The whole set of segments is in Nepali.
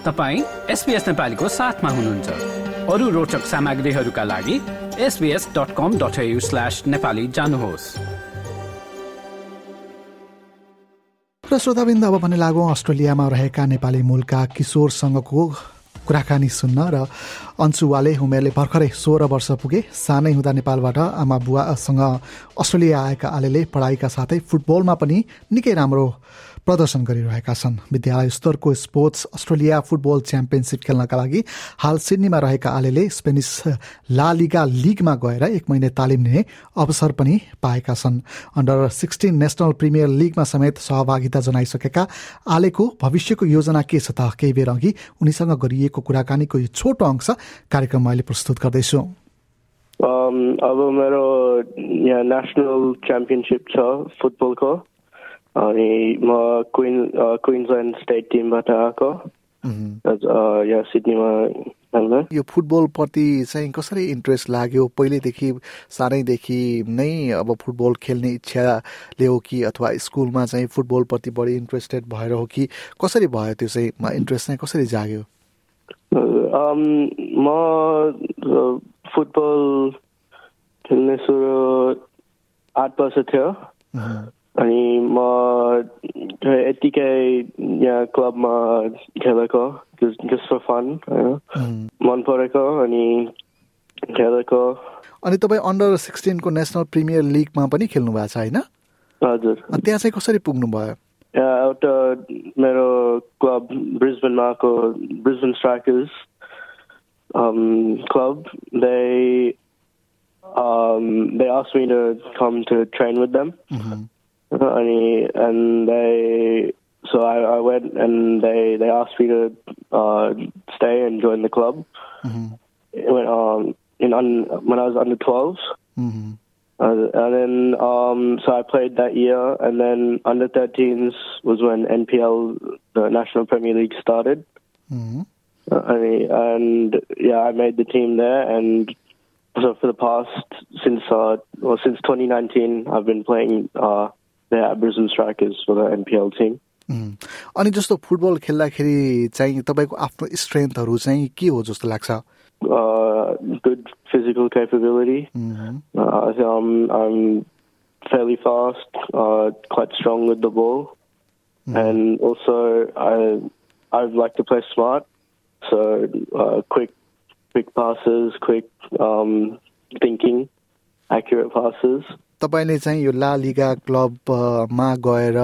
तपाईँ एसपिएस नेपालीको साथमा हुनुहुन्छ। अरू रोचक सामग्रीहरूका लागि S B S dot com dot slash Nepali जानुहोस्। र श्रोताबिन्द अब भने लागौँ अस्ट्रेलियामा रहेका नेपाली मूलका किशोरसँगको कुराकानी सुन्न र अन्सुवाले उमेरले भर्खरै सोह्र वर्ष पुगे। सानै हुँदा नेपालबाट आमा बुवासँग अस्ट्रेलिया आएका आलेले पढाइका साथै फुटबलमा पनि निकै राम्रो प्रदर्शन गरिरहेका छन्। विद्यालय स्तरको स्पोर्ट्स अस्ट्रेलिया फुटबल च्याम्पियनसिप खेल्नका लागि हाल सिडनीमा रहेका आलेले स्पेनिस ला लिगा लिगमा गएर एक महिना तालिम लिने अवसर पनि पाएका छन्। अन्डर सिक्सटिन नेसनल प्रिमियर लिगमा समेत सहभागिता जनाइसकेका आलेको भविष्यको योजना के छ त केही बेर अघि उनीसँग गरिएको कुराकानीको यो छोटो अंश कार्यक्रम अहिले प्रस्तुत गर्दैछु। अब मेरो यहाँ नेसनल च्याम्पियनसिप छ फुटबलको। अनि म क्विन क्विन्सल्यान्ड स्टेट टिमबाट आएको। यहाँ सिडनीमा यो फुटबलप्रति चाहिँ कसरी इन्ट्रेस्ट लाग्यो? पहिल्यैदेखि सानैदेखि नै अब फुटबल खेल्ने इच्छाले हो कि अथवा स्कुलमा चाहिँ फुटबलप्रति बढी इन्ट्रेस्टेड भएर हो कि कसरी भयो त्यो चाहिँ? इन्ट्रेस्ट चाहिँ कसरी जाग्यो? म फुटबल खेल्ने सुरु आठ वर्ष थियो। अनि म यतिकै यहाँ क्लबमा खेलेको जस्ट फर फन मन परेको अनि खेलेको अनि तपाईँ अन्डर सिक्सटिनको नेसनल प्रिमियर लिगमा पनि खेल्नु भएको छ होइन? हजुर। त्यहाँ चाहिँ कसरी पुग्नु भयो? एउटा मेरो क्लब ब्रिजबेनमा आएको Brisbane Strikers club they um, they asked me to come to train with them. Mm-hmm. And and they so I, I went and they they asked me to uh, stay and join the club. Mm-hmm. Went um in un, when I was under 12s. Mm-hmm. Uh, and then, um, so I played that year, and then under 13s was when NPL, the National Premier League, started. Mm-hmm. Uh, and yeah, I made the team there, and so for the past since uh, well since 2019, I've been playing uh, the Brisbane Strikers for the NPL team. अनि जस्तो फुटबल खेल्दाखेरि चाहिँ तपाईँको आफ्नो स्ट्रेन्थहरू चाहिँ के हो जस्तो लाग्छ good physical capability. Uh, um, I'm fairly fast, uh, quite strong with the ball, and also I I like to play smart. So uh, quick, quick passes, quick um, thinking, accurate passes. तपाईँले चाहिँ यो ला लिगा क्लबमा गएर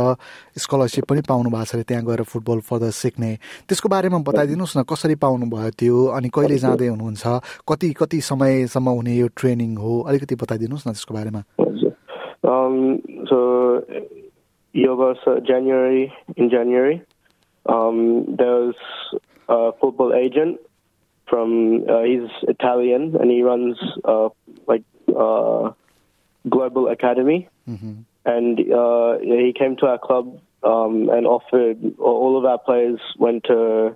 स्कलरसिप पनि पाउनु भएको छ अरे त्यहाँ गएर फुटबल फर्दर सिक्ने। त्यसको बारेमा बताइदिनुहोस् न कसरी पाउनु भयो त्यो अनि कहिले जाँदै हुनुहुन्छ कति कति समयसम्म हुने यो ट्रेनिङ हो अलिकति बताइदिनुहोस् न त्यसको बारेमा। यो वर्ष um, there's a football agent from uh, he's Italian and he runs uh, like uh, Global Academy, mm-hmm. and uh, he came to our club um, and offered. All of our players went to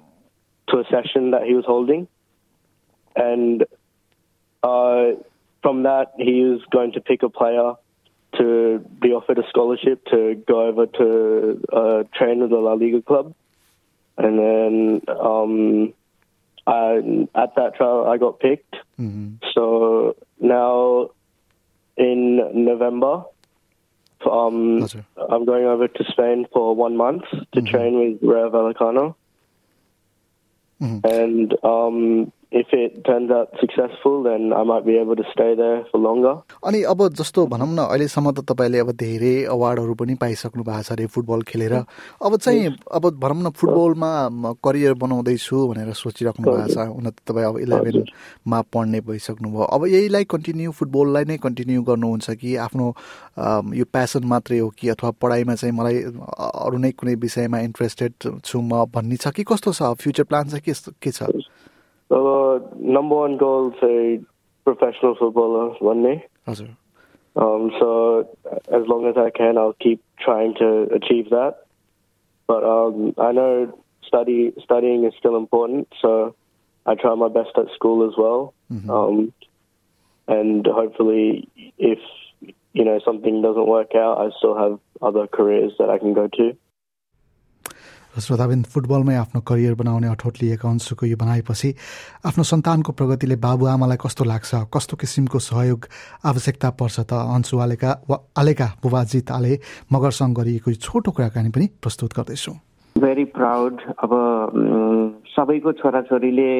to a session that he was holding, and uh, from that he was going to pick a player to be offered a scholarship to go over to uh, train with the La Liga club, and then um, I, at that trial I got picked. Mm-hmm. So now in November. Um, I'm going over to Spain for one month to mm-hmm. train with Rayo Vallecano. Mm-hmm. And um, if it turns out successful, then I might be able to stay there for longer. अनि अब जस्तो भनौँ न अहिलेसम्म त तपाईँले अब धेरै अवार्डहरू पनि पाइसक्नु भएको छ अरे फुटबल खेलेर। अब चाहिँ अब भनौँ न फुटबलमा करियर बनाउँदैछु भनेर सोचिराख्नु भएको छ। हुन त तपाईँ अब इलेभेनमा पढ्ने भइसक्नुभयो। अब यहीलाई कन्टिन्यू फुटबललाई नै कन्टिन्यू गर्नुहुन्छ कि आफ्नो यो प्यासन मात्रै हो कि अथवा पढाइमा चाहिँ मलाई अरू नै कुनै विषयमा इन्ट्रेस्टेड छु म भन्ने छ कि कस्तो छ? फ्युचर प्लान चाहिँ के के छ? Number one goal is a professional footballer one day. Awesome. Um, so as long as I can, I'll keep trying to achieve that. But um, I know study studying is still important, so I try my best at school as well. Mm-hmm. Um, and hopefully, if you know something doesn't work out, I still have other careers that I can go to. र श्रोताबिन्द फुटबलमै आफ्नो करियर बनाउने अठोट लिएका अंशुको यो बनाएपछि आफ्नो सन्तानको प्रगतिले बाबुआमालाई कस्तो लाग्छ कस्तो किसिमको सहयोग आवश्यकता पर्छ त अंशु आलेका वा आलेका बुबाजित आले मगरसँग गरिएको छोटो कुराकानी पनि प्रस्तुत गर्दैछु। भेरी प्राउड अब सबैको छोराछोरीले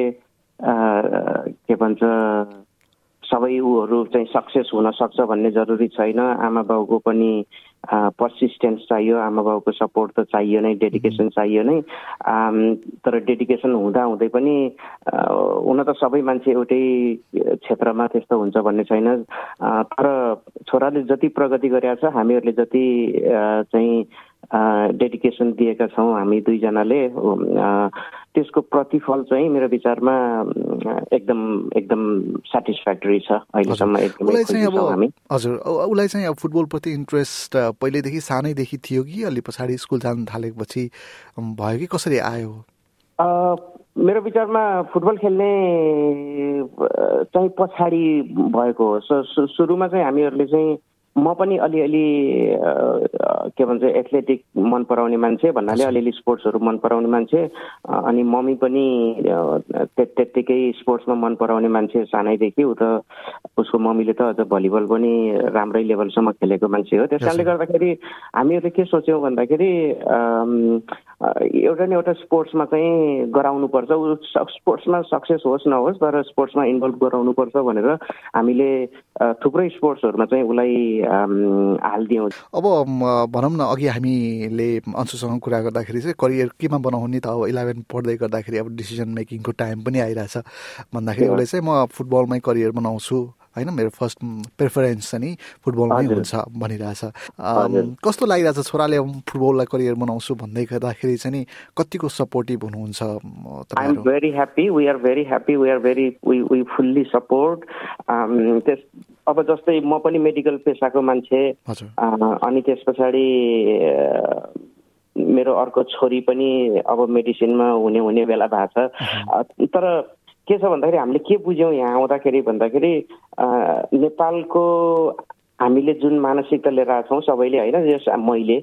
के भन्छ सबै ऊहरू चाहिँ सक्सेस हुन सक्छ भन्ने जरुरी छैन। आमा बाउको पनि पर्सिस्टेन्स चाहियो आमा बाउको सपोर्ट त चाहियो नै डेडिकेसन चाहियो नै। तर डेडिकेसन हुँदा हुँदै पनि हुन त सबै मान्छे एउटै क्षेत्रमा त्यस्तो हुन्छ भन्ने छैन। तर छोराले जति प्रगति गरेका छ हामीहरूले जति चाहिँ डेडिकेसन दिएका छौँ हामी दुईजनाले त्यसको प्रतिफल चाहिँ मेरो विचारमा एकदम एकदम सेटिस्फ्याक्टरी छ। अहिलेसम्म एकदमै हजुर उसलाई चाहिँ अब फुटबलप्रति इन्ट्रेस्ट पहिल्यैदेखि सानैदेखि थियो कि अलि पछाडि स्कुल जानु थालेपछि भयो कि कसरी आयो? मेरो विचारमा फुटबल खेल्ने चाहिँ पछाडि भएको हो। सुरुमा चाहिँ हामीहरूले चाहिँ म पनि अलिअलि के भन्छ एथलेटिक मन पराउने मान्छे भन्नाले अलिअलि स्पोर्ट्सहरू मन पराउने मान्छे अनि मम्मी पनि त्यत्तिकै स्पोर्ट्समा मन पराउने मान्छे सानैदेखि उ त उसको मम्मीले त अझ भलिबल पनि राम्रै लेभलसम्म खेलेको मान्छे हो। त्यस कारणले गर्दाखेरि हामीहरूले के सोच्यौँ भन्दाखेरि एउटा न एउटा स्पोर्ट्समा चाहिँ गराउनुपर्छ। ऊ स्पोर्ट्समा सक्सेस होस् नहोस् तर स्पोर्ट्समा इन्भल्भ गराउनुपर्छ भनेर हामीले थुप्रै स्पोर्ट्सहरूमा चाहिँ उसलाई हालिदियौँ। अब भनौँ न अघि हामीले अंशुसँग कुरा गर्दाखेरि चाहिँ करियर केमा बनाउने त अब इलेभेन पढ्दै गर्दाखेरि अब डिसिजन मेकिङको टाइम पनि आइरहेछ। भन्दाखेरि उसले चाहिँ म फुटबलमै करियर बनाउँछु होइन? मेरो फर्स्ट प्रेफरेन्स चाहिँ नि फुटबलमै हुन्छ भनिरहेछ। कस्तो लागिरहेछ छोराले फुटबललाई करियर बनाउँछु भन्दै गर्दाखेरि चाहिँ नि कतिको सपोर्टिभ हुनुहुन्छ I am very happy we are very happy we are very we fully support त्यस अब जस्तै म पनि मेडिकल पेसाको मान्छे अनि त्यस पछाडि मेरो अर्को छोरी पनि अब मेडिसिनमा हुने हुने बेला भएको छ। तर के छ भन्दाखेरि हामीले के बुझ्यौँ यहाँ आउँदाखेरि भन्दाखेरि नेपालको हामीले जुन मानसिकता लिएर आएको छौँ सबैले होइन यस मैले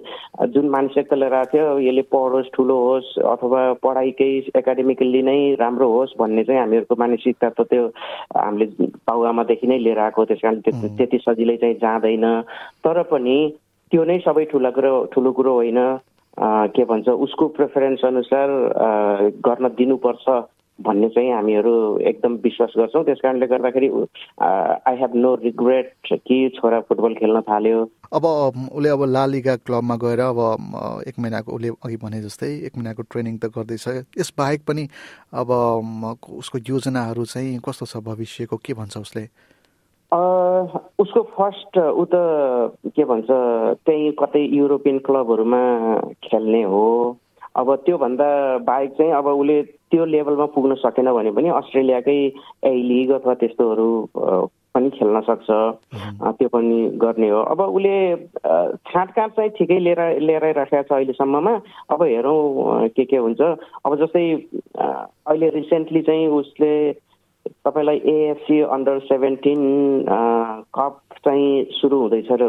जुन मानसिकता लिएर आएको थियो यसले पढोस् ठुलो होस् अथवा पढाइकै एकाडेमिकल्ली नै राम्रो होस् भन्ने चाहिँ हामीहरूको मानसिकता त त्यो हामीले बाउआमादेखि नै लिएर आएको त्यस कारण त्यति सजिलै चाहिँ जाँदैन। तर पनि त्यो नै सबै ठुलो कुरो ठुलो कुरो होइन। के भन्छ उसको प्रेफरेन्स अनुसार गर्न दिनुपर्छ। भन्ने चाहिँ हामीहरू एकदम विश्वास गर्छौँ। त्यस कारणले गर्दाखेरि आई हेभ नो रिग्रेट कि छोरा फुटबल खेल्न थाल्यो। अब उसले अब लालिगा क्लबमा गएर अब एक महिनाको उसले अघि भने जस्तै एक महिनाको ट्रेनिङ त गर्दैछ। यस बाहेक पनि अब उसको योजनाहरू चाहिँ कस्तो छ भविष्यको? के भन्छ उसले? उसको फर्स्ट ऊ त के भन्छ त्यही कतै युरोपियन क्लबहरूमा खेल्ने हो। अब त्योभन्दा बाहेक चाहिँ अब उसले त्यो लेभलमा पुग्न सकेन भने पनि अस्ट्रेलियाकै ए लिग अथवा त्यस्तोहरू पनि खेल्न सक्छ। त्यो पनि गर्ने हो। अब उसले छाँटकाँट चाहिँ ठिकै लिएर लिएर राखेको छ अहिलेसम्ममा। अब हेरौँ के के हुन्छ। अब जस्तै अहिले रिसेन्टली चाहिँ उसले तपाईँलाई एएफसी अन्डर सेभेन्टिन कप चाहिँ सुरु हुँदैछ र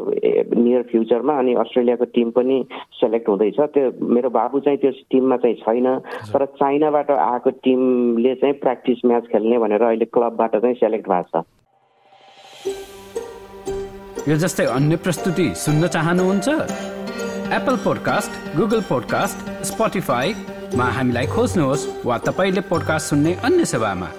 नियर फ्युचरमा अनि अस्ट्रेलियाको टिम पनि सेलेक्ट हुँदैछ। त्यो मेरो बाबु चाहिँ त्यो टिममा चाहिँ छैन तर चाइनाबाट आएको टिमले चाहिँ प्र्याक्टिस म्याच खेल्ने भनेर अहिले क्लबबाट चाहिँ सेलेक्ट भएको छ। यो जस्तै अन्य प्रस्तुति सुन्न चाहनुहुन्छ? एप्पल पोडकास्ट गुगल पोडकास्ट स्पोटिफाईमा हामीलाई खोज्नुहोस् वा तपाईँले पोडकास्ट सुन्ने अन्य सेवामा।